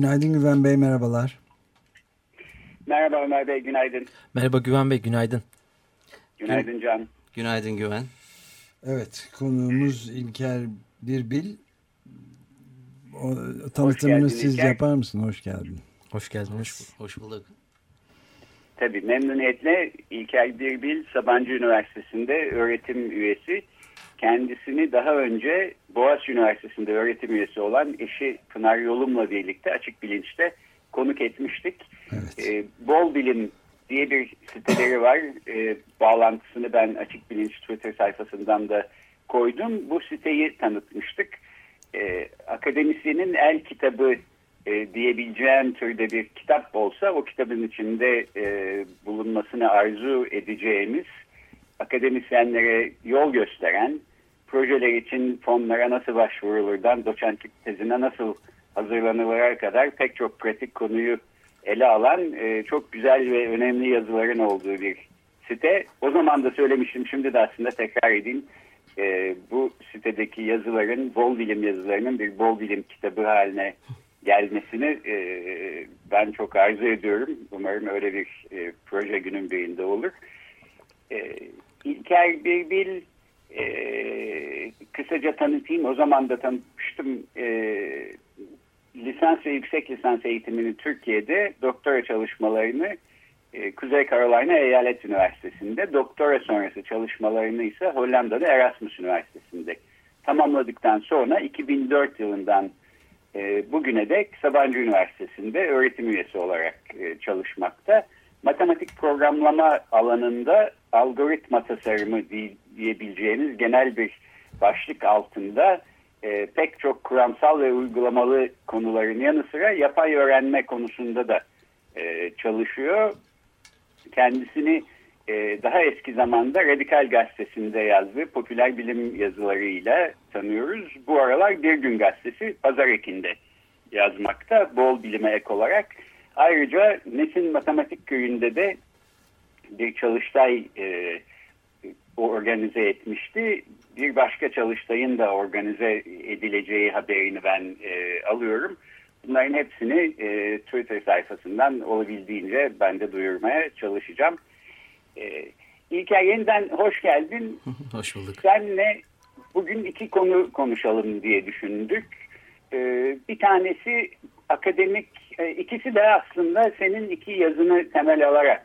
Günaydın Güven Bey, merhabalar. Merhaba Ömer Bey, günaydın. Merhaba Güven Bey, günaydın. Günaydın Can. Günaydın Güven. Evet, konuğumuz İlker Birbil. O, tanıtımını siz İlker. yapar mısın? Hoş geldin. Hoş geldin. Hoş, hoş bulduk. Tabii memnuniyetle İlker Birbil Sabancı Üniversitesi'nde öğretim üyesi. Kendisini daha önce Boğaziçi Üniversitesi'nde öğretim üyesi olan eşi Pınar Yolum'la birlikte açık bilinçte konuk etmiştik. Evet. Ee, Bol Bilim diye bir siteleri var. Ee, bağlantısını ben Açık Bilinç Twitter sayfasından da koydum. Bu siteyi tanıtmıştık. Ee, akademisyenin el kitabı e, diyebileceğim türde bir kitap olsa o kitabın içinde e, bulunmasını arzu edeceğimiz akademisyenlere yol gösteren projeler için fonlara nasıl başvurulurdan doçentlik tezine nasıl hazırlanılır kadar pek çok pratik konuyu ele alan e, çok güzel ve önemli yazıların olduğu bir site. O zaman da söylemiştim şimdi de aslında tekrar edeyim. E, bu sitedeki yazıların bol bilim yazılarının bir bol bilim kitabı haline gelmesini e, ben çok arzu ediyorum. Umarım öyle bir e, proje günün birinde olur. E, İlker Birbil e, kısaca tanıtayım. O zaman da tanıtmıştım. E, lisans ve yüksek lisans eğitimini Türkiye'de doktora çalışmalarını e, Kuzey Carolina Eyalet Üniversitesi'nde doktora sonrası çalışmalarını ise Hollanda'da Erasmus Üniversitesi'nde tamamladıktan sonra 2004 yılından e, bugüne dek Sabancı Üniversitesi'nde öğretim üyesi olarak e, çalışmakta. Matematik programlama alanında algoritma tasarımı diyebileceğiniz genel bir başlık altında e, pek çok kuramsal ve uygulamalı konuların yanı sıra yapay öğrenme konusunda da e, çalışıyor. Kendisini e, daha eski zamanda Radikal Gazetesi'nde yazdığı popüler bilim yazılarıyla tanıyoruz. Bu aralar Bir Gün Gazetesi Pazar Ekin'de yazmakta bol bilime ek olarak. Ayrıca Nesin Matematik Köyü'nde de bir çalıştay e, organize etmişti. Bir başka çalıştayın da organize edileceği haberini ben e, alıyorum. Bunların hepsini e, Twitter sayfasından olabildiğince ben de duyurmaya çalışacağım. E, İlker yeniden hoş geldin. hoş bulduk. Senle bugün iki konu konuşalım diye düşündük. E, bir tanesi akademik, e, ikisi de aslında senin iki yazını temel alarak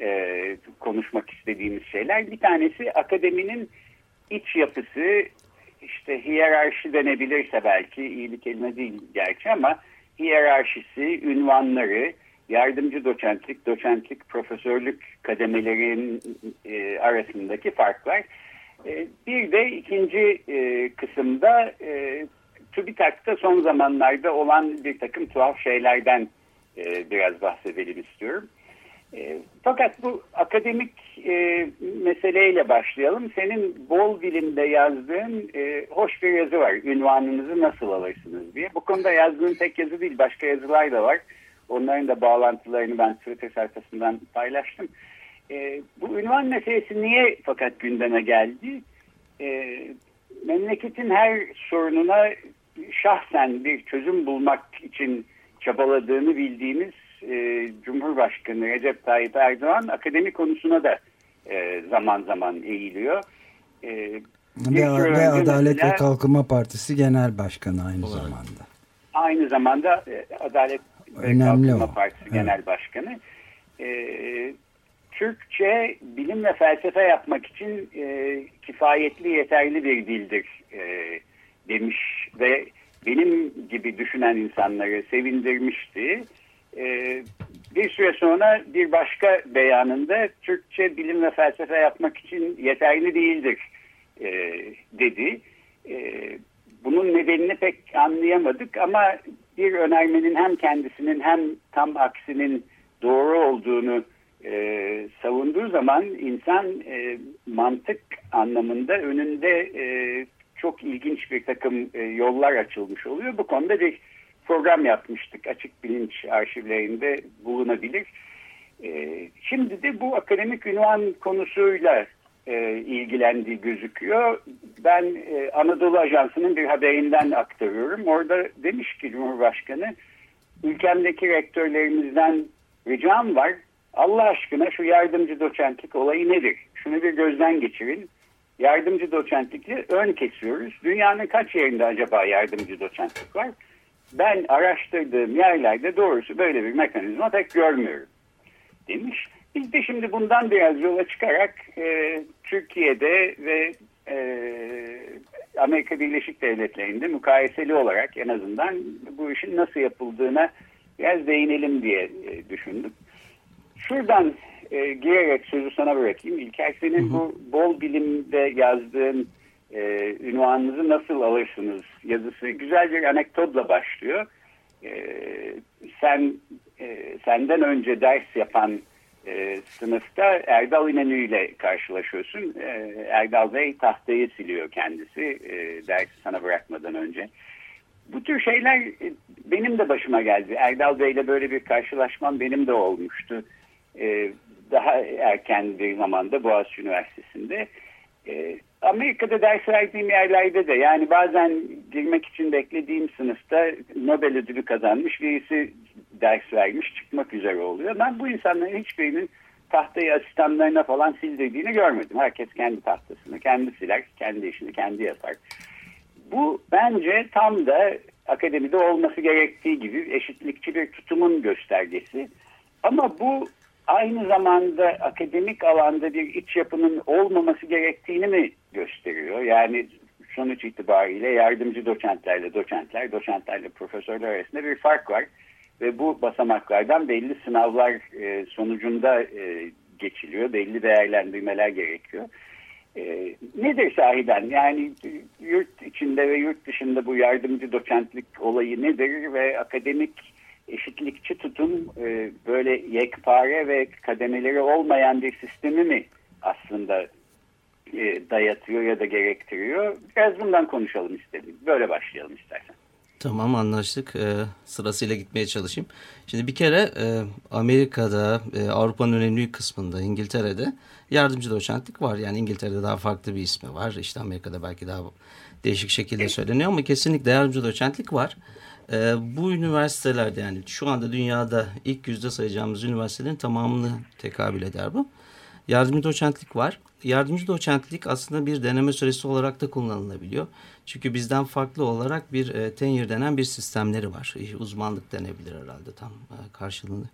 e, konuşmak istediğimiz şeyler. Bir tanesi akademinin iç yapısı, işte hiyerarşi denebilirse belki iyi bir kelime değil gerçi ama hiyerarşisi, ünvanları, yardımcı doçentlik, doçentlik, profesörlük kademelerin e, arasındaki farklar. E, bir de ikinci e, kısımda e, TÜBİTAK'ta son zamanlarda olan bir takım tuhaf şeylerden e, biraz bahsedelim istiyorum. E, fakat bu akademik e, meseleyle başlayalım. Senin bol dilinde yazdığın e, hoş bir yazı var. Ünvanınızı nasıl alırsınız diye. Bu konuda yazdığın tek yazı değil başka yazılar da var. Onların da bağlantılarını ben Twitter sayfasından paylaştım. E, bu ünvan meselesi niye fakat gündeme geldi? E, memleketin her sorununa şahsen bir çözüm bulmak için çabaladığını bildiğimiz e, Cumhurbaşkanı Recep Tayyip Erdoğan akademi konusuna da e, zaman zaman eğiliyor. E, ve, ve Adalet mesela, ve Kalkınma Partisi Genel Başkanı aynı olarak. zamanda. Aynı zamanda e, Adalet Önemli Kalkınma o. Partisi evet. Genel Başkanı. E, Türkçe bilim ve felsefe yapmak için e, kifayetli yeterli bir dildir e, demiş ve benim gibi düşünen insanları sevindirmişti. E, bir süre sonra bir başka beyanında Türkçe bilim ve felsefe yapmak için yeterli değildir e, dedi. E, bunun nedenini pek anlayamadık ama bir önermenin hem kendisinin hem tam aksinin doğru olduğunu e, savunduğu zaman insan e, mantık anlamında önünde e, çok ilginç bir takım e, yollar açılmış oluyor. Bu konuda bir program yapmıştık. Açık bilinç arşivlerinde bulunabilir. E, şimdi de bu akademik ünvan konusuyla e, ilgilendiği gözüküyor. Ben e, Anadolu Ajansı'nın bir haberinden aktarıyorum. Orada demiş ki Cumhurbaşkanı ülkemdeki rektörlerimizden ricam var. Allah aşkına şu yardımcı doçentlik olayı nedir? Şunu bir gözden geçirin. Yardımcı doçentlikle ön kesiyoruz. Dünyanın kaç yerinde acaba yardımcı doçentlik var? Ben araştırdığım yerlerde doğrusu böyle bir mekanizma pek görmüyorum demiş. Biz de şimdi bundan biraz yola çıkarak e, Türkiye'de ve e, Amerika Birleşik Devletleri'nde mukayeseli olarak en azından bu işin nasıl yapıldığına biraz değinelim diye e, düşündük. Şuradan e, girerek sözü sana bırakayım. İlker senin hı hı. bu bol bilimde yazdığın e, ünvanınızı nasıl alırsınız yazısı güzel bir anekdotla başlıyor. E, sen e, senden önce ders yapan e, sınıfta Erdal İnönü ile karşılaşıyorsun. E, Erdal Bey tahtayı siliyor kendisi e, dersi sana bırakmadan önce. Bu tür şeyler e, benim de başıma geldi. Erdal Bey ile böyle bir karşılaşmam benim de olmuştu. E, daha erken bir zamanda Boğaziçi Üniversitesi'nde. E, Amerika'da ders verdiğim yerlerde de yani bazen girmek için beklediğim sınıfta Nobel ödülü kazanmış birisi ders vermiş çıkmak üzere oluyor. Ben bu insanların hiçbirinin tahtayı asistanlarına falan sildirdiğini görmedim. Herkes kendi tahtasını kendi siler, kendi işini kendi yapar. Bu bence tam da akademide olması gerektiği gibi eşitlikçi bir tutumun göstergesi. Ama bu aynı zamanda akademik alanda bir iç yapının olmaması gerektiğini mi gösteriyor? Yani sonuç itibariyle yardımcı doçentlerle doçentler, doçentlerle profesörler arasında bir fark var. Ve bu basamaklardan belli sınavlar e, sonucunda e, geçiliyor, belli değerlendirmeler gerekiyor. E, nedir sahiden? Yani yurt içinde ve yurt dışında bu yardımcı doçentlik olayı nedir ve akademik eşitlikçi tutum e, böyle yekpare ve kademeleri olmayan bir sistemi mi aslında e, dayatıyor ya da gerektiriyor? Biraz bundan konuşalım istedim. Böyle başlayalım istersen. Tamam anlaştık. Ee, sırasıyla gitmeye çalışayım. Şimdi bir kere e, Amerika'da, e, Avrupa'nın önemli kısmında, İngiltere'de yardımcı doçentlik var. Yani İngiltere'de daha farklı bir ismi var. İşte Amerika'da belki daha değişik şekilde söyleniyor ama kesinlikle yardımcı doçentlik var. E, bu üniversitelerde yani şu anda dünyada ilk yüzde sayacağımız üniversitelerin tamamını tekabül eder bu. Yardımcı doçentlik var. Yardımcı doçentlik aslında bir deneme süresi olarak da kullanılabiliyor. Çünkü bizden farklı olarak bir e, tenure denen bir sistemleri var. Uzmanlık denebilir herhalde tam e, karşılığını.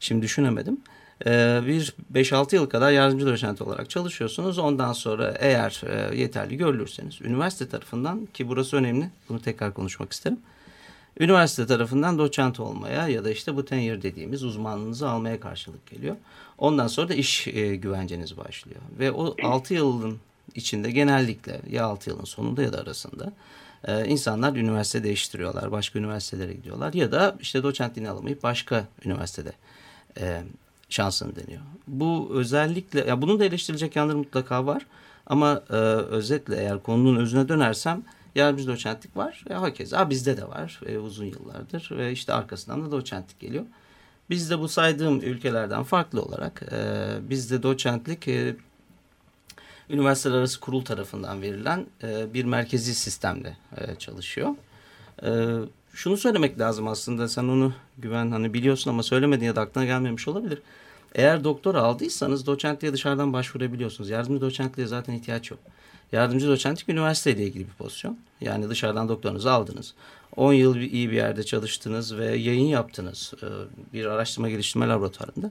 Şimdi düşünemedim. E, bir 5-6 yıl kadar yardımcı doçent olarak çalışıyorsunuz. Ondan sonra eğer e, yeterli görülürseniz üniversite tarafından ki burası önemli bunu tekrar konuşmak isterim üniversite tarafından doçent olmaya ya da işte bu tenure dediğimiz uzmanlığınızı almaya karşılık geliyor. Ondan sonra da iş e, güvenceniz başlıyor. Ve o 6 yılın içinde genellikle ya 6 yılın sonunda ya da arasında e, insanlar üniversite değiştiriyorlar. Başka üniversitelere gidiyorlar ya da işte doçentliğini alamayıp başka üniversitede e, şansını deniyor. Bu özellikle ya bunun da eleştirilecek yanları mutlaka var. Ama e, özetle eğer konunun özüne dönersem yardımcı doçentlik var. E, hakeza bizde de var e, uzun yıllardır ve işte arkasından da doçentlik geliyor. Bizde bu saydığım ülkelerden farklı olarak e, bizde doçentlik e, üniversiteler arası kurul tarafından verilen e, bir merkezi sistemde e, çalışıyor. E, şunu söylemek lazım aslında sen onu güven hani biliyorsun ama söylemedin ya da aklına gelmemiş olabilir. Eğer doktor aldıysanız doçentliğe dışarıdan başvurabiliyorsunuz. Yardımcı doçentliğe zaten ihtiyaç yok. Yardımcı doçentlik üniversiteyle ilgili bir pozisyon. Yani dışarıdan doktorunuzu aldınız. 10 yıl iyi bir yerde çalıştınız ve yayın yaptınız e, bir araştırma geliştirme laboratuvarında.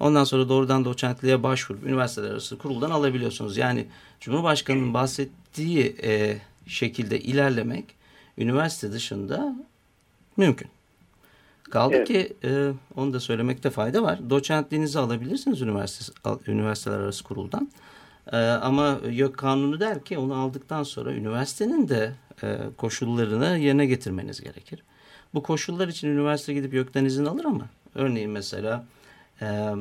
Ondan sonra doğrudan doçentliğe başvurup üniversiteler arası kuruldan alabiliyorsunuz. Yani Cumhurbaşkanı'nın bahsettiği e, şekilde ilerlemek üniversite dışında mümkün. Kaldı evet. ki e, onu da söylemekte fayda var. Doçentliğinizi alabilirsiniz üniversite, üniversiteler arası kuruldan. Ee, ama yok kanunu der ki onu aldıktan sonra üniversitenin de e, koşullarını yerine getirmeniz gerekir. Bu koşullar için üniversite gidip YÖK'ten izin alır ama örneğin mesela e,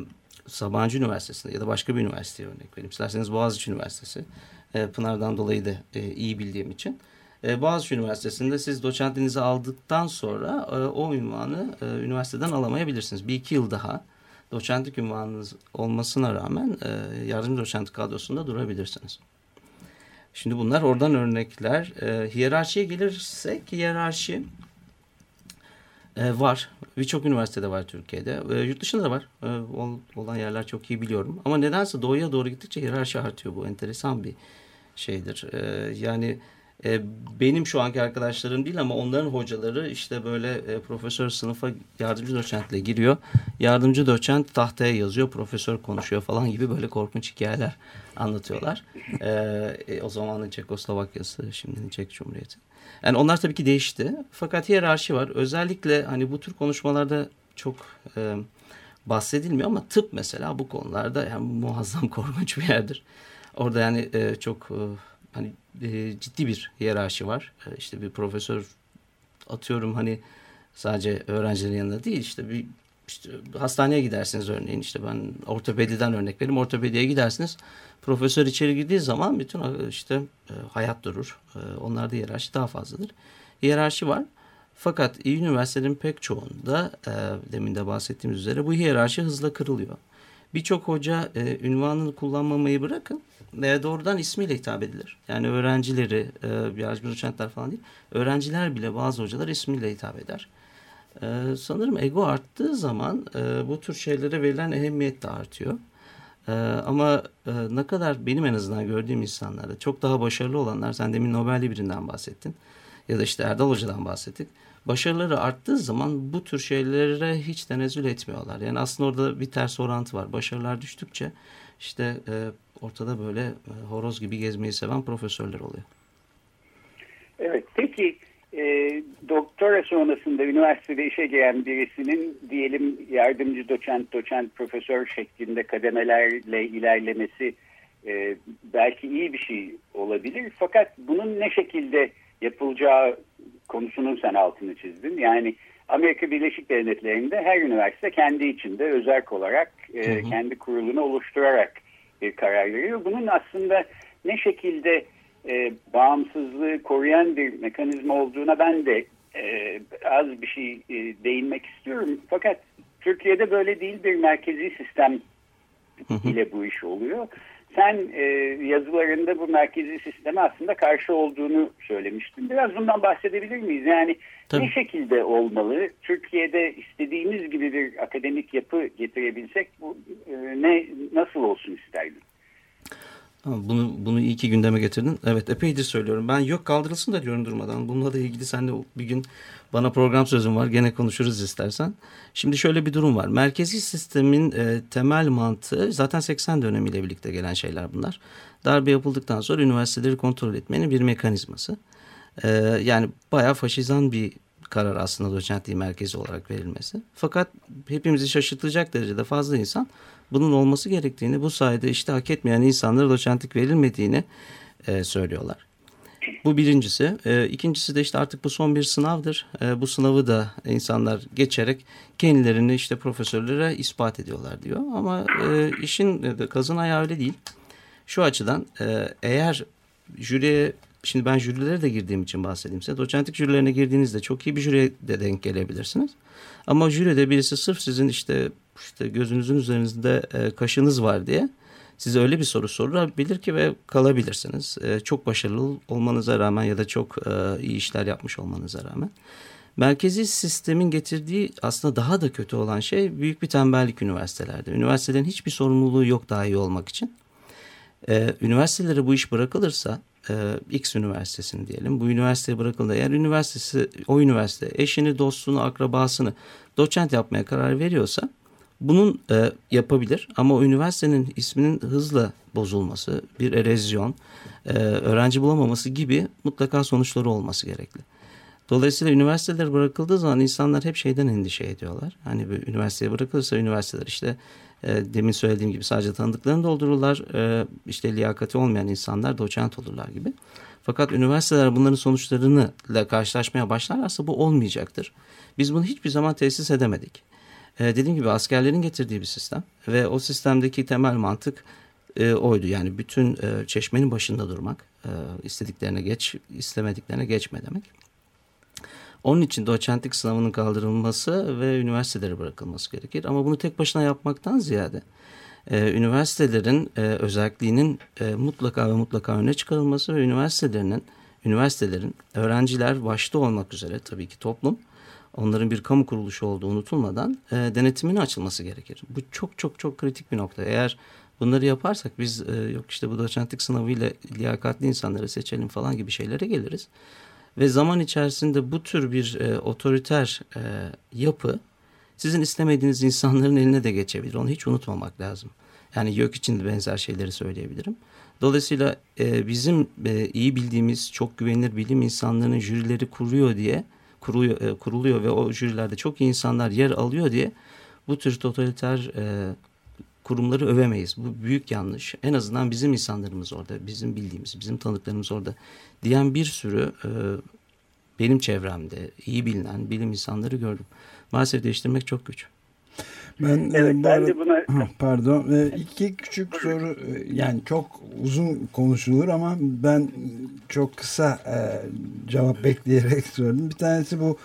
Sabancı Üniversitesi'nde ya da başka bir üniversiteye örnek vereyim. İsterseniz Boğaziçi Üniversitesi. E, Pınar'dan dolayı da iyi bildiğim için. E, Boğaziçi Üniversitesi'nde siz doçentliğinizi aldıktan sonra o ünvanı üniversiteden alamayabilirsiniz. Bir iki yıl daha doçentlik ünvanınız olmasına rağmen e, yardımcı doçent kadrosunda durabilirsiniz. Şimdi bunlar oradan örnekler. E, hiyerarşiye gelirsek hiyerarşi e, var. Birçok üniversitede var Türkiye'de. E, yurt dışında da var. E, ol, olan yerler çok iyi biliyorum. Ama nedense doğuya doğru gittikçe hiyerarşi artıyor. Bu enteresan bir şeydir. E, yani e, benim şu anki arkadaşlarım değil ama onların hocaları işte böyle e, profesör sınıfa yardımcı doçentle giriyor. Yardımcı doçent tahtaya yazıyor, profesör konuşuyor falan gibi böyle korkunç hikayeler anlatıyorlar. E, o zamanın Çekoslovakyası, şimdinin Çek Cumhuriyeti. Yani onlar tabii ki değişti. Fakat hiyerarşi var. Özellikle hani bu tür konuşmalarda çok bahsedilmiyor ama tıp mesela bu konularda yani muazzam korkunç bir yerdir. Orada yani e, çok hani e, ciddi bir hiyerarşi var. E, işte bir profesör atıyorum hani sadece öğrencilerin yanında değil işte bir işte hastaneye gidersiniz örneğin işte ben ortopediden örnek vereyim ortopediye gidersiniz. Profesör içeri girdiği zaman bütün işte e, hayat durur. E, onlarda hiyerarşi daha fazladır. Hiyerarşi var. Fakat iyi üniversitelerin pek çoğunda e, demin de bahsettiğimiz üzere bu hiyerarşi hızla kırılıyor birçok hoca e, ünvanını kullanmamayı bırakın e, doğrudan ismiyle hitap edilir. Yani öğrencileri, e, yardımcı doçentler falan değil, öğrenciler bile bazı hocalar ismiyle hitap eder. E, sanırım ego arttığı zaman e, bu tür şeylere verilen ehemmiyet de artıyor. E, ama e, ne kadar benim en azından gördüğüm insanlarda çok daha başarılı olanlar, sen demin Nobel'li birinden bahsettin ya da işte Erdal Hoca'dan bahsettik. Başarıları arttığı zaman bu tür şeylere hiç tenezzül etmiyorlar. Yani aslında orada bir ters orantı var. Başarılar düştükçe işte e, ortada böyle e, horoz gibi gezmeyi seven profesörler oluyor. Evet peki e, doktora sonrasında üniversitede işe giren birisinin diyelim yardımcı doçent, doçent, profesör şeklinde kademelerle ilerlemesi e, belki iyi bir şey olabilir. Fakat bunun ne şekilde yapılacağı konusunun sen altını çizdin. Yani Amerika Birleşik Devletleri'nde her üniversite kendi içinde özel olarak e, hı hı. kendi kurulunu oluşturarak bir karar veriyor. Bunun aslında ne şekilde e, bağımsızlığı koruyan bir mekanizma olduğuna ben de e, az bir şey e, değinmek istiyorum. Fakat Türkiye'de böyle değil bir merkezi sistem ile bu iş oluyor. Sen e, yazılarında bu merkezi sisteme aslında karşı olduğunu söylemiştin. Biraz bundan bahsedebilir miyiz? Yani Tabii. ne şekilde olmalı? Türkiye'de istediğimiz gibi bir akademik yapı getirebilsek bu e, ne nasıl olsun isterdin? Bunu, bunu iyi ki gündeme getirdin. Evet epeydir söylüyorum. Ben yok kaldırılsın da diyorum durmadan. Bununla da ilgili sen de bir gün bana program sözüm var. Gene konuşuruz istersen. Şimdi şöyle bir durum var. Merkezi sistemin e, temel mantığı zaten 80 dönemiyle birlikte gelen şeyler bunlar. Darbe yapıldıktan sonra üniversiteleri kontrol etmenin bir mekanizması. E, yani bayağı faşizan bir karar aslında doçentliği merkezi olarak verilmesi. Fakat hepimizi şaşırtacak derecede fazla insan bunun olması gerektiğini, bu sayede işte hak etmeyen insanlara doçentlik verilmediğini e, söylüyorlar. Bu birincisi. E, ikincisi de işte artık bu son bir sınavdır. E, bu sınavı da insanlar geçerek kendilerini işte profesörlere ispat ediyorlar diyor. Ama e, işin de kazın ayağı öyle değil. Şu açıdan e, eğer jüriye Şimdi ben jürilere de girdiğim için bahsedeyim size. Doçentlik jürilerine girdiğinizde çok iyi bir jüriye de denk gelebilirsiniz. Ama jüride birisi sırf sizin işte işte gözünüzün üzerinizde e, kaşınız var diye size öyle bir soru sorabilir ki ve kalabilirsiniz. E, çok başarılı olmanıza rağmen ya da çok e, iyi işler yapmış olmanıza rağmen. Merkezi sistemin getirdiği aslında daha da kötü olan şey büyük bir tembellik üniversitelerde. Üniversitelerin hiçbir sorumluluğu yok daha iyi olmak için. Ee, üniversitelere bu iş bırakılırsa e, X üniversitesini diyelim. Bu üniversiteye bırakıldı. Eğer üniversitesi o üniversite eşini, dostunu, akrabasını doçent yapmaya karar veriyorsa bunun e, yapabilir. Ama üniversitenin isminin hızla bozulması, bir erozyon, e, öğrenci bulamaması gibi mutlaka sonuçları olması gerekli. Dolayısıyla üniversiteler bırakıldığı zaman insanlar hep şeyden endişe ediyorlar. Hani bir üniversiteye bırakılırsa üniversiteler işte E, demin söylediğim gibi sadece tanıdıklarını doldururlar. E, işte liyakati olmayan insanlar doçent olurlar gibi. Fakat üniversiteler bunların sonuçlarıyla karşılaşmaya başlarlarsa bu olmayacaktır. Biz bunu hiçbir zaman tesis edemedik. E, dediğim gibi askerlerin getirdiği bir sistem ve o sistemdeki temel mantık e, oydu. Yani bütün e, çeşmenin başında durmak, e, istediklerine geç, istemediklerine geçme demek. Onun için doçentlik sınavının kaldırılması ve üniversitelere bırakılması gerekir. Ama bunu tek başına yapmaktan ziyade e, üniversitelerin e, özelliğinin e, mutlaka ve mutlaka öne çıkarılması ve üniversitelerinin üniversitelerin öğrenciler başta olmak üzere tabii ki toplum onların bir kamu kuruluşu olduğu unutulmadan e, denetimine açılması gerekir. Bu çok çok çok kritik bir nokta. Eğer bunları yaparsak biz e, yok işte bu doçentlik sınavıyla liyakatli insanları seçelim falan gibi şeylere geliriz. Ve zaman içerisinde bu tür bir e, otoriter e, yapı sizin istemediğiniz insanların eline de geçebilir. Onu hiç unutmamak lazım. Yani yok için de benzer şeyleri söyleyebilirim. Dolayısıyla e, bizim e, iyi bildiğimiz çok güvenilir bilim insanlarının jürileri kuruyor diye kuruluyor, e, kuruluyor ve o jürilerde çok iyi insanlar yer alıyor diye bu tür totaliter e, kurumları övemeyiz. Bu büyük yanlış. En azından bizim insanlarımız orada, bizim bildiğimiz, bizim tanıdıklarımız orada diyen bir sürü e, benim çevremde iyi bilinen bilim insanları gördüm. Maalesef değiştirmek çok güç. Ben, e, evet, ben arada, de buna... Pardon. E, iki küçük soru e, yani çok uzun konuşulur ama ben çok kısa cevap bekleyerek sordum. Bir tanesi bu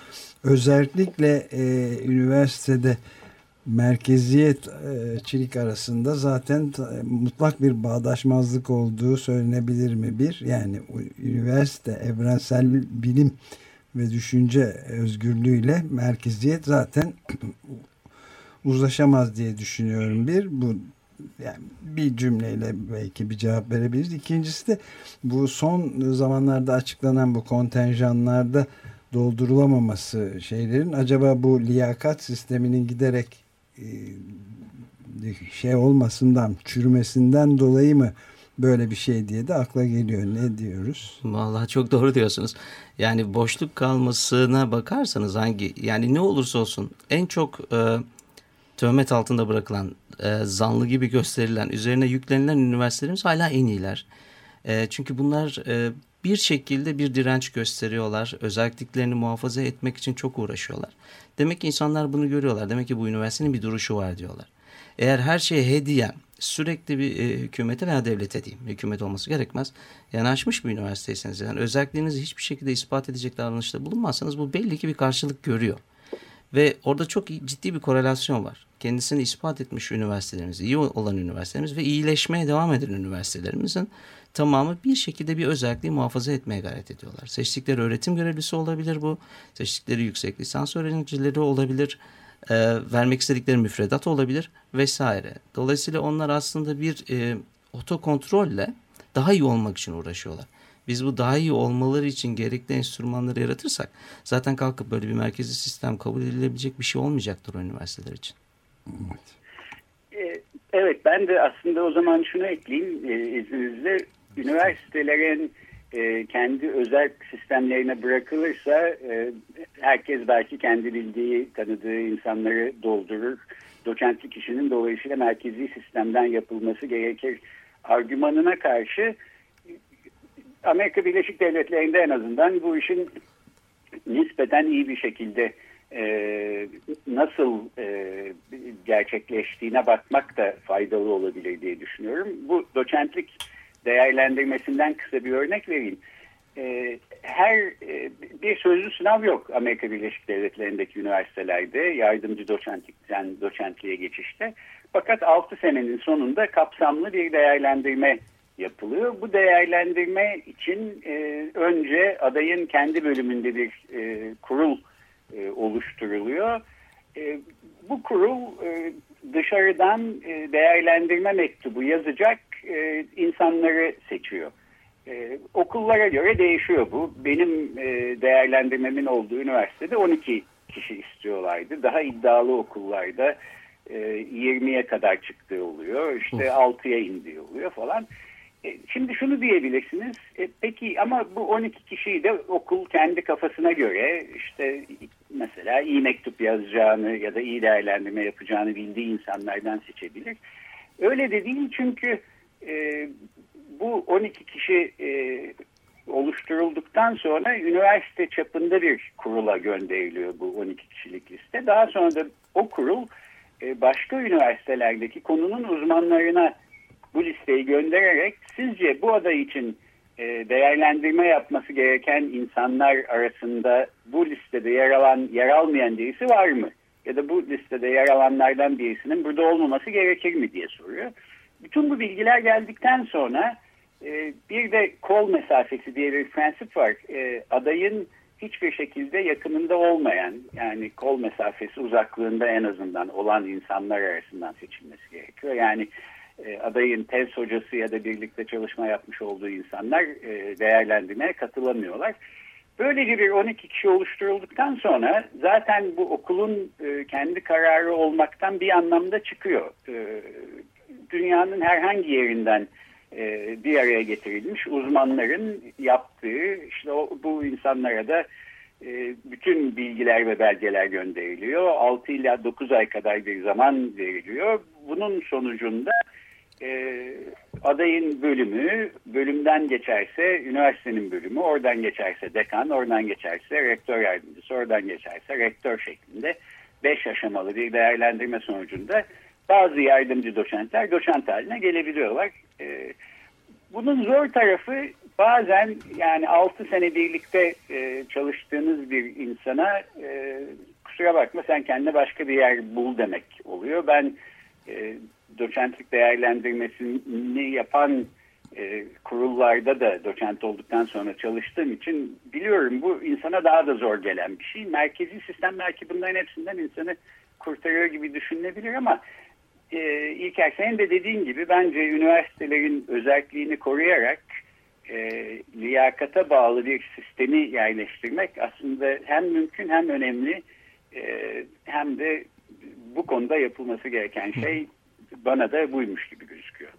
özellikle üniversitede merkeziyet çilik arasında zaten mutlak bir bağdaşmazlık olduğu söylenebilir mi? Bir yani üniversite evrensel bilim ve düşünce özgürlüğüyle merkeziyet zaten uzlaşamaz diye düşünüyorum bir. Bu yani bir cümleyle belki bir cevap verebiliriz. İkincisi de bu son zamanlarda açıklanan bu kontenjanlarda doldurulamaması şeylerin acaba bu liyakat sisteminin giderek e, şey olmasından, çürümesinden dolayı mı böyle bir şey diye de akla geliyor. Ne diyoruz? Vallahi çok doğru diyorsunuz. Yani boşluk kalmasına bakarsanız hangi yani ne olursa olsun en çok e, töhmet altında bırakılan, e, zanlı gibi gösterilen, üzerine yüklenilen üniversitelerimiz hala en iyiler. E, çünkü bunlar e, bir şekilde bir direnç gösteriyorlar. Özelliklerini muhafaza etmek için çok uğraşıyorlar. Demek ki insanlar bunu görüyorlar. Demek ki bu üniversitenin bir duruşu var diyorlar. Eğer her şeye hediye sürekli bir e, hükümete veya devlete diyeyim. Hükümet olması gerekmez. Yanaşmış bir üniversiteyseniz yani özelliklerinizi hiçbir şekilde ispat edecek davranışta bulunmazsanız bu belli ki bir karşılık görüyor. Ve orada çok ciddi bir korelasyon var. Kendisini ispat etmiş üniversitelerimiz, iyi olan üniversitelerimiz ve iyileşmeye devam eden üniversitelerimizin tamamı bir şekilde bir özelliği muhafaza etmeye gayret ediyorlar. Seçtikleri öğretim görevlisi olabilir bu. Seçtikleri yüksek lisans öğrencileri olabilir. E, vermek istedikleri müfredat olabilir vesaire. Dolayısıyla onlar aslında bir e, otokontrolle daha iyi olmak için uğraşıyorlar. Biz bu daha iyi olmaları için gerekli enstrümanları yaratırsak zaten kalkıp böyle bir merkezi sistem kabul edilebilecek bir şey olmayacaktır o üniversiteler için. Evet. E, evet ben de aslında o zaman şunu ekleyeyim e, izninizle. Üniversitelerin e, kendi özel sistemlerine bırakılırsa e, herkes belki kendi bildiği, tanıdığı insanları doldurur. Doçentlik işinin dolayısıyla merkezi sistemden yapılması gerekir argümanına karşı Amerika Birleşik Devletleri'nde en azından bu işin nispeten iyi bir şekilde e, nasıl e, gerçekleştiğine bakmak da faydalı olabilir diye düşünüyorum. Bu doçentlik değerlendirmesinden kısa bir örnek vereyim. E, her e, bir sözlü sınav yok Amerika Birleşik Devletleri'ndeki üniversitelerde yardımcı doçentlikten doçentliğe geçişte. Fakat 6 senenin sonunda kapsamlı bir değerlendirme yapılıyor. Bu değerlendirme için e, önce adayın kendi bölümünde bir e, kurul e, oluşturuluyor. E, bu kurul e, dışarıdan e, değerlendirme mektubu yazacak e, insanları seçiyor. E, okullara göre değişiyor bu. Benim e, değerlendirmemin olduğu üniversitede 12 kişi istiyorlardı. Daha iddialı okullarda e, 20'ye kadar çıktığı oluyor. İşte 6'ya indiği oluyor falan. E, şimdi şunu diyebilirsiniz. E, peki ama bu 12 kişiyi de okul kendi kafasına göre işte mesela iyi mektup yazacağını ya da iyi değerlendirme yapacağını bildiği insanlardan seçebilir. Öyle de değil çünkü e, bu 12 kişi e, oluşturulduktan sonra üniversite çapında bir kurula gönderiliyor bu 12 kişilik liste. Daha sonra da o kurul e, başka üniversitelerdeki konunun uzmanlarına bu listeyi göndererek sizce bu aday için e, değerlendirme yapması gereken insanlar arasında bu listede yer alan yer almayan birisi var mı? Ya da bu listede yer alanlardan birisinin burada olmaması gerekir mi diye soruyor. Bütün bu bilgiler geldikten sonra e, bir de kol mesafesi diye bir prensip var. E, adayın hiçbir şekilde yakınında olmayan yani kol mesafesi uzaklığında en azından olan insanlar arasından seçilmesi gerekiyor. Yani e, adayın tez hocası ya da birlikte çalışma yapmış olduğu insanlar e, değerlendirmeye katılamıyorlar. Böylece bir 12 kişi oluşturulduktan sonra zaten bu okulun e, kendi kararı olmaktan bir anlamda çıkıyor. Dünyanın herhangi yerinden bir araya getirilmiş uzmanların yaptığı işte bu insanlara da bütün bilgiler ve belgeler gönderiliyor. 6 ila 9 ay kadar bir zaman veriliyor. Bunun sonucunda e, adayın bölümü, bölümden geçerse üniversitenin bölümü, oradan geçerse dekan, oradan geçerse rektör yardımcısı, oradan geçerse rektör şeklinde 5 aşamalı bir değerlendirme sonucunda bazı yardımcı doçentler doçent haline gelebiliyorlar. E, bunun zor tarafı bazen yani 6 sene birlikte e, çalıştığınız bir insana e, kusura bakma sen kendine başka bir yer bul demek oluyor. Ben e, doçentlik değerlendirmesini yapan e, kurullarda da doçent olduktan sonra çalıştığım için biliyorum bu insana daha da zor gelen bir şey. Merkezi sistem belki bunların hepsinden insanı kurtarıyor gibi düşünülebilir ama e, İlker senin de dediğin gibi bence üniversitelerin özelliğini koruyarak e, liyakata bağlı bir sistemi yerleştirmek aslında hem mümkün hem önemli e, hem de bu konuda yapılması gereken şey bana da buymuş gibi gözüküyor.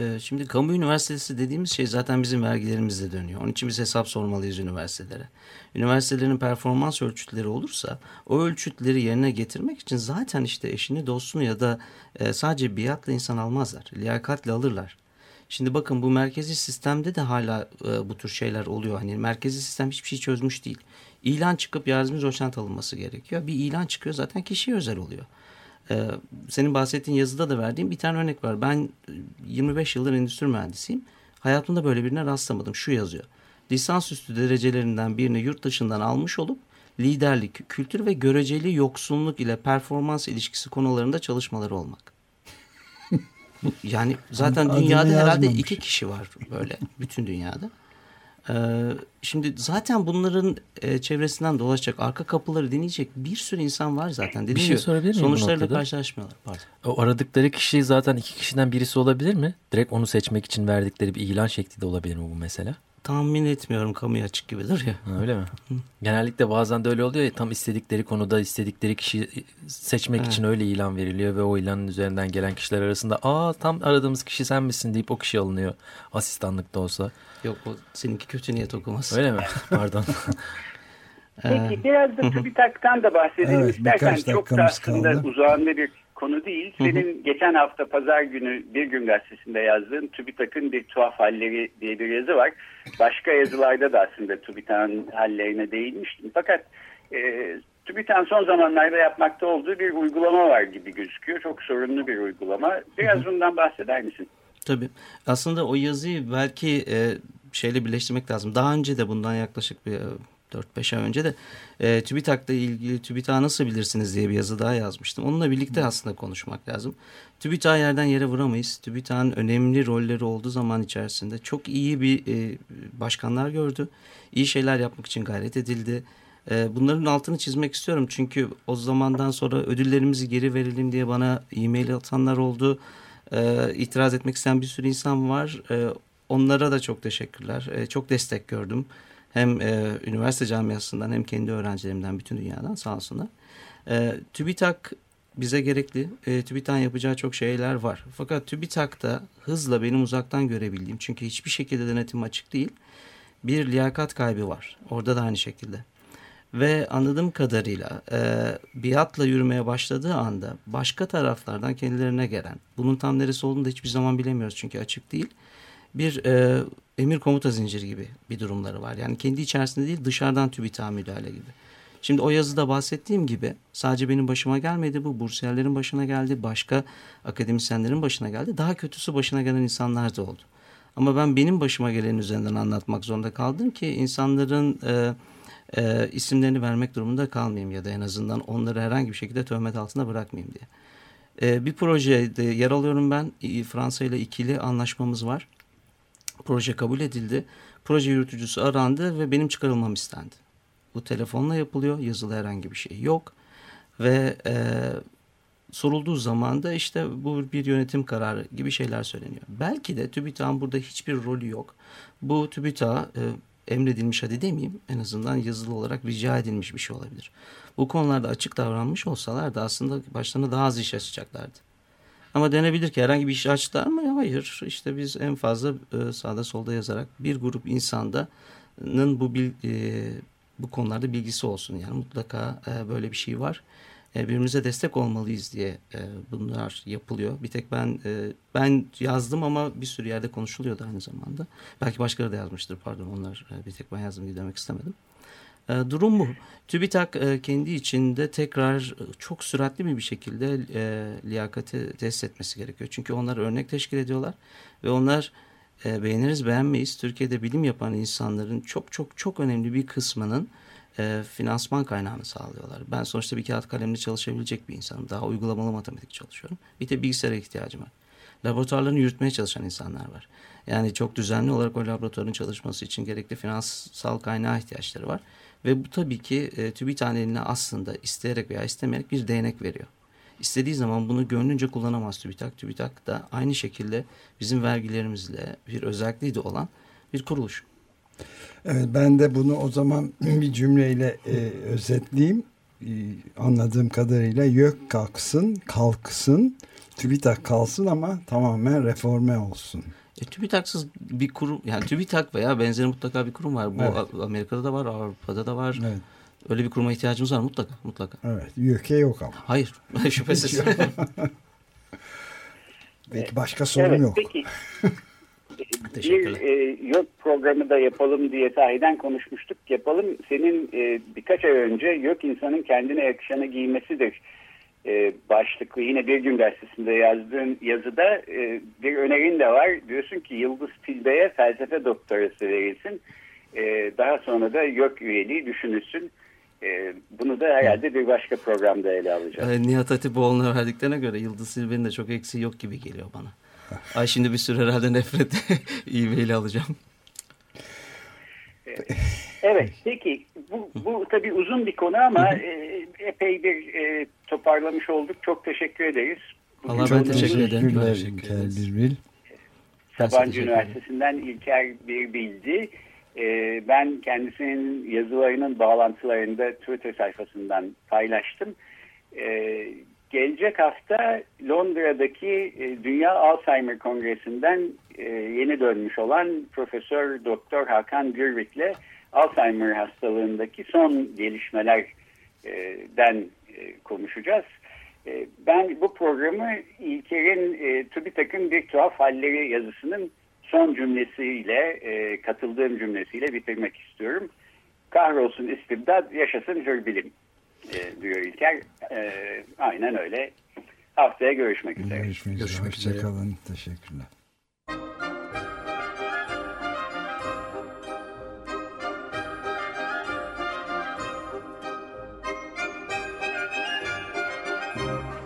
Ee, şimdi kamu üniversitesi dediğimiz şey zaten bizim vergilerimizle dönüyor. Onun için biz hesap sormalıyız üniversitelere. Üniversitelerin performans ölçütleri olursa o ölçütleri yerine getirmek için zaten işte eşini dostunu ya da e, sadece biatla insan almazlar. Liyakatle alırlar. Şimdi bakın bu merkezi sistemde de hala e, bu tür şeyler oluyor. Hani merkezi sistem hiçbir şey çözmüş değil. İlan çıkıp yardımcı doçent alınması gerekiyor. Bir ilan çıkıyor zaten kişiye özel oluyor. Ee, senin bahsettiğin yazıda da verdiğim bir tane örnek var. Ben 25 yıldır endüstri mühendisiyim. Hayatımda böyle birine rastlamadım. Şu yazıyor. Lisansüstü derecelerinden birini yurt dışından almış olup liderlik, kültür ve göreceli yoksunluk ile performans ilişkisi konularında çalışmaları olmak. yani zaten dünyada herhalde iki kişi var böyle bütün dünyada. Ee, şimdi zaten bunların e, çevresinden dolaşacak, arka kapıları deneyecek bir sürü insan var zaten. Dediğim bir şey sorabilir miyim Sonuçlarıyla karşılaşmıyorlar. Pardon. O aradıkları kişi zaten iki kişiden birisi olabilir mi? Direkt onu seçmek için verdikleri bir ilan şekli de olabilir mi bu mesela? Tahmin etmiyorum kamuya açık gibidir ya. Ha, öyle mi? Hı. Genellikle bazen de öyle oluyor ya tam istedikleri konuda istedikleri kişi seçmek evet. için öyle ilan veriliyor ve o ilanın üzerinden gelen kişiler arasında aa tam aradığımız kişi sen misin deyip o kişi alınıyor asistanlıkta olsa. Yok o seninki kötü niyet okuması. Öyle mi? Pardon. Peki biraz da TÜBİTAK'tan da bahsedelim evet, istersen. Çok da aslında kaldı. uzağında bir konu değil. Senin hı hı. geçen hafta pazar günü Bir Gün Gazetesi'nde yazdığın TÜBİTAK'ın bir tuhaf halleri diye bir yazı var. Başka yazılarda da aslında TÜBİTAK'ın hallerine değinmiştim. Fakat e, TÜBİTAK'ın son zamanlarda yapmakta olduğu bir uygulama var gibi gözüküyor. Çok sorunlu bir uygulama. Biraz hı hı. bundan bahseder misin? Tabii. Aslında o yazıyı belki e, şeyle birleştirmek lazım. Daha önce de bundan yaklaşık bir 4-5 ay önce de e, TÜBİTAK'la ilgili TÜBİTAK'ı nasıl bilirsiniz diye bir yazı daha yazmıştım. Onunla birlikte aslında konuşmak lazım. TÜBİTAK'ı yerden yere vuramayız. TÜBİTAK'ın önemli rolleri olduğu zaman içerisinde çok iyi bir e, başkanlar gördü. İyi şeyler yapmak için gayret edildi. E, bunların altını çizmek istiyorum. Çünkü o zamandan sonra ödüllerimizi geri verelim diye bana e-mail atanlar oldu. E, itiraz etmek isteyen bir sürü insan var. E, onlara da çok teşekkürler. E, çok destek gördüm. Hem e, üniversite camiasından hem kendi öğrencilerimden bütün dünyadan sağ olsunlar. E, TÜBİTAK bize gerekli. E, TÜBİTAK'ın yapacağı çok şeyler var. Fakat TÜBİTAK'ta hızla benim uzaktan görebildiğim çünkü hiçbir şekilde denetim açık değil. Bir liyakat kaybı var. Orada da aynı şekilde. Ve anladığım kadarıyla e, biatla yürümeye başladığı anda başka taraflardan kendilerine gelen, bunun tam neresi olduğunu da hiçbir zaman bilemiyoruz çünkü açık değil. Bir e, emir komuta zinciri gibi bir durumları var. Yani kendi içerisinde değil dışarıdan TÜBİTAK müdahale gibi. Şimdi o yazıda bahsettiğim gibi sadece benim başıma gelmedi bu. Bursiyerlerin başına geldi, başka akademisyenlerin başına geldi. Daha kötüsü başına gelen insanlar da oldu. Ama ben benim başıma gelen üzerinden anlatmak zorunda kaldım ki insanların e, e, isimlerini vermek durumunda kalmayayım ya da en azından onları herhangi bir şekilde töhmet altında bırakmayayım diye. E, bir projede yer alıyorum ben. Fransa ile ikili anlaşmamız var. Proje kabul edildi. Proje yürütücüsü arandı ve benim çıkarılmam istendi. Bu telefonla yapılıyor. Yazılı herhangi bir şey yok. Ve e, sorulduğu zaman da işte bu bir yönetim kararı gibi şeyler söyleniyor. Belki de TÜBİTAK'ın burada hiçbir rolü yok. Bu TÜBİTAK e, emredilmiş hadi demeyeyim en azından yazılı olarak rica edilmiş bir şey olabilir. Bu konularda açık davranmış olsalar da aslında başlarına daha az iş açacaklardı. Ama denebilir ki herhangi bir iş açtılar mı? Hayır. İşte biz en fazla e, sağda solda yazarak bir grup insandanın bu e, bu konularda bilgisi olsun. Yani mutlaka e, böyle bir şey var. Birbirimize destek olmalıyız diye bunlar yapılıyor. Bir tek ben ben yazdım ama bir sürü yerde konuşuluyordu aynı zamanda. Belki başkaları da yazmıştır pardon onlar bir tek ben yazdım diye demek istemedim. E, durum bu. TÜBİTAK e, kendi içinde tekrar e, çok süratli bir şekilde e, liyakati test etmesi gerekiyor. Çünkü onlar örnek teşkil ediyorlar ve onlar beğeniriz beğenmeyiz. Türkiye'de bilim yapan insanların çok çok çok önemli bir kısmının finansman kaynağını sağlıyorlar. Ben sonuçta bir kağıt kalemle çalışabilecek bir insanım. Daha uygulamalı matematik çalışıyorum. Bir de bilgisayara ihtiyacım var. Laboratuvarlarını yürütmeye çalışan insanlar var. Yani çok düzenli olarak o laboratuvarın çalışması için gerekli finansal kaynağa ihtiyaçları var. Ve bu tabii ki e, TÜBİTAK'ın eline aslında isteyerek veya istemeyerek bir değnek veriyor. İstediği zaman bunu gönlünce kullanamaz TÜBİTAK. TÜBİTAK da aynı şekilde bizim vergilerimizle bir özelliği de olan bir kuruluş. Evet, ben de bunu o zaman bir cümleyle e, özetleyeyim. E, anladığım kadarıyla YÖK kalksın, kalksın, TÜBİTAK kalsın ama tamamen reforme olsun. E, TÜBİTAK'sız bir kurum, yani TÜBİTAK veya benzeri mutlaka bir kurum var. Bu evet. Amerika'da da var, Avrupa'da da var. Evet. Öyle bir kuruma ihtiyacımız var mutlaka. mutlaka. Evet, YÖK'e yok ama. Hayır, şüphesiz. Belki başka sorun evet, yok. Peki. bir e, yok programı da yapalım diye sahiden konuşmuştuk. Yapalım. Senin e, birkaç ay önce yok insanın kendine yakışanı giymesidir e, başlıklı yine bir gün gazetesinde yazdığın yazıda e, bir önerin de var. Diyorsun ki Yıldız Tilbe'ye felsefe doktorası verilsin. E, daha sonra da yok üyeliği düşünülsün. E, bunu da herhalde bir başka programda ele alacağız. E, Nihat Hatipoğlu'na verdiklerine göre Yıldız Tilbe'nin de çok eksiği yok gibi geliyor bana. Ay şimdi bir sürü herhalde nefret e-mail alacağım. Evet peki bu, bu tabii uzun bir konu ama e, epey bir e, toparlamış olduk. Çok teşekkür ederiz. Bugün Allah ben teşekkür ederim. Teşekkür ederiz. Sabancı Üniversitesi'nden İlker bir bildi. E, ben kendisinin yazılarının bağlantılarını Twitter sayfasından paylaştım. E, gelecek hafta Londra'daki e, Dünya Alzheimer Kongresi'nden e, yeni dönmüş olan Profesör Doktor Hakan Gürvik'le Alzheimer hastalığındaki son gelişmelerden e, konuşacağız. E, ben bu programı İlker'in e, TÜBİTAK'ın bir tuhaf halleri yazısının son cümlesiyle, e, katıldığım cümlesiyle bitirmek istiyorum. Kahrolsun istibdat, yaşasın hür bilim e, diyor İlker. E, aynen öyle. Haftaya görüşmek üzere. Görüşmek üzere. Görüşmek üzere. Hoşçakalın. Teşekkürler.